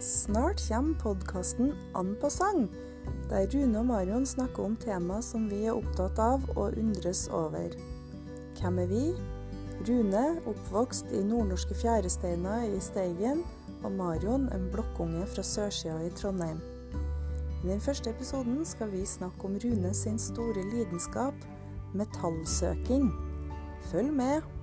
Snart kommer podkasten An på sang, der Rune og Marion snakker om tema som vi er opptatt av og undres over. Hvem er vi? Rune, oppvokst i nordnorske fjæresteiner i Steigen, og Marion, en blokkunge fra sørsida i Trondheim. I den første episoden skal vi snakke om Rune sin store lidenskap metallsøking. Følg med!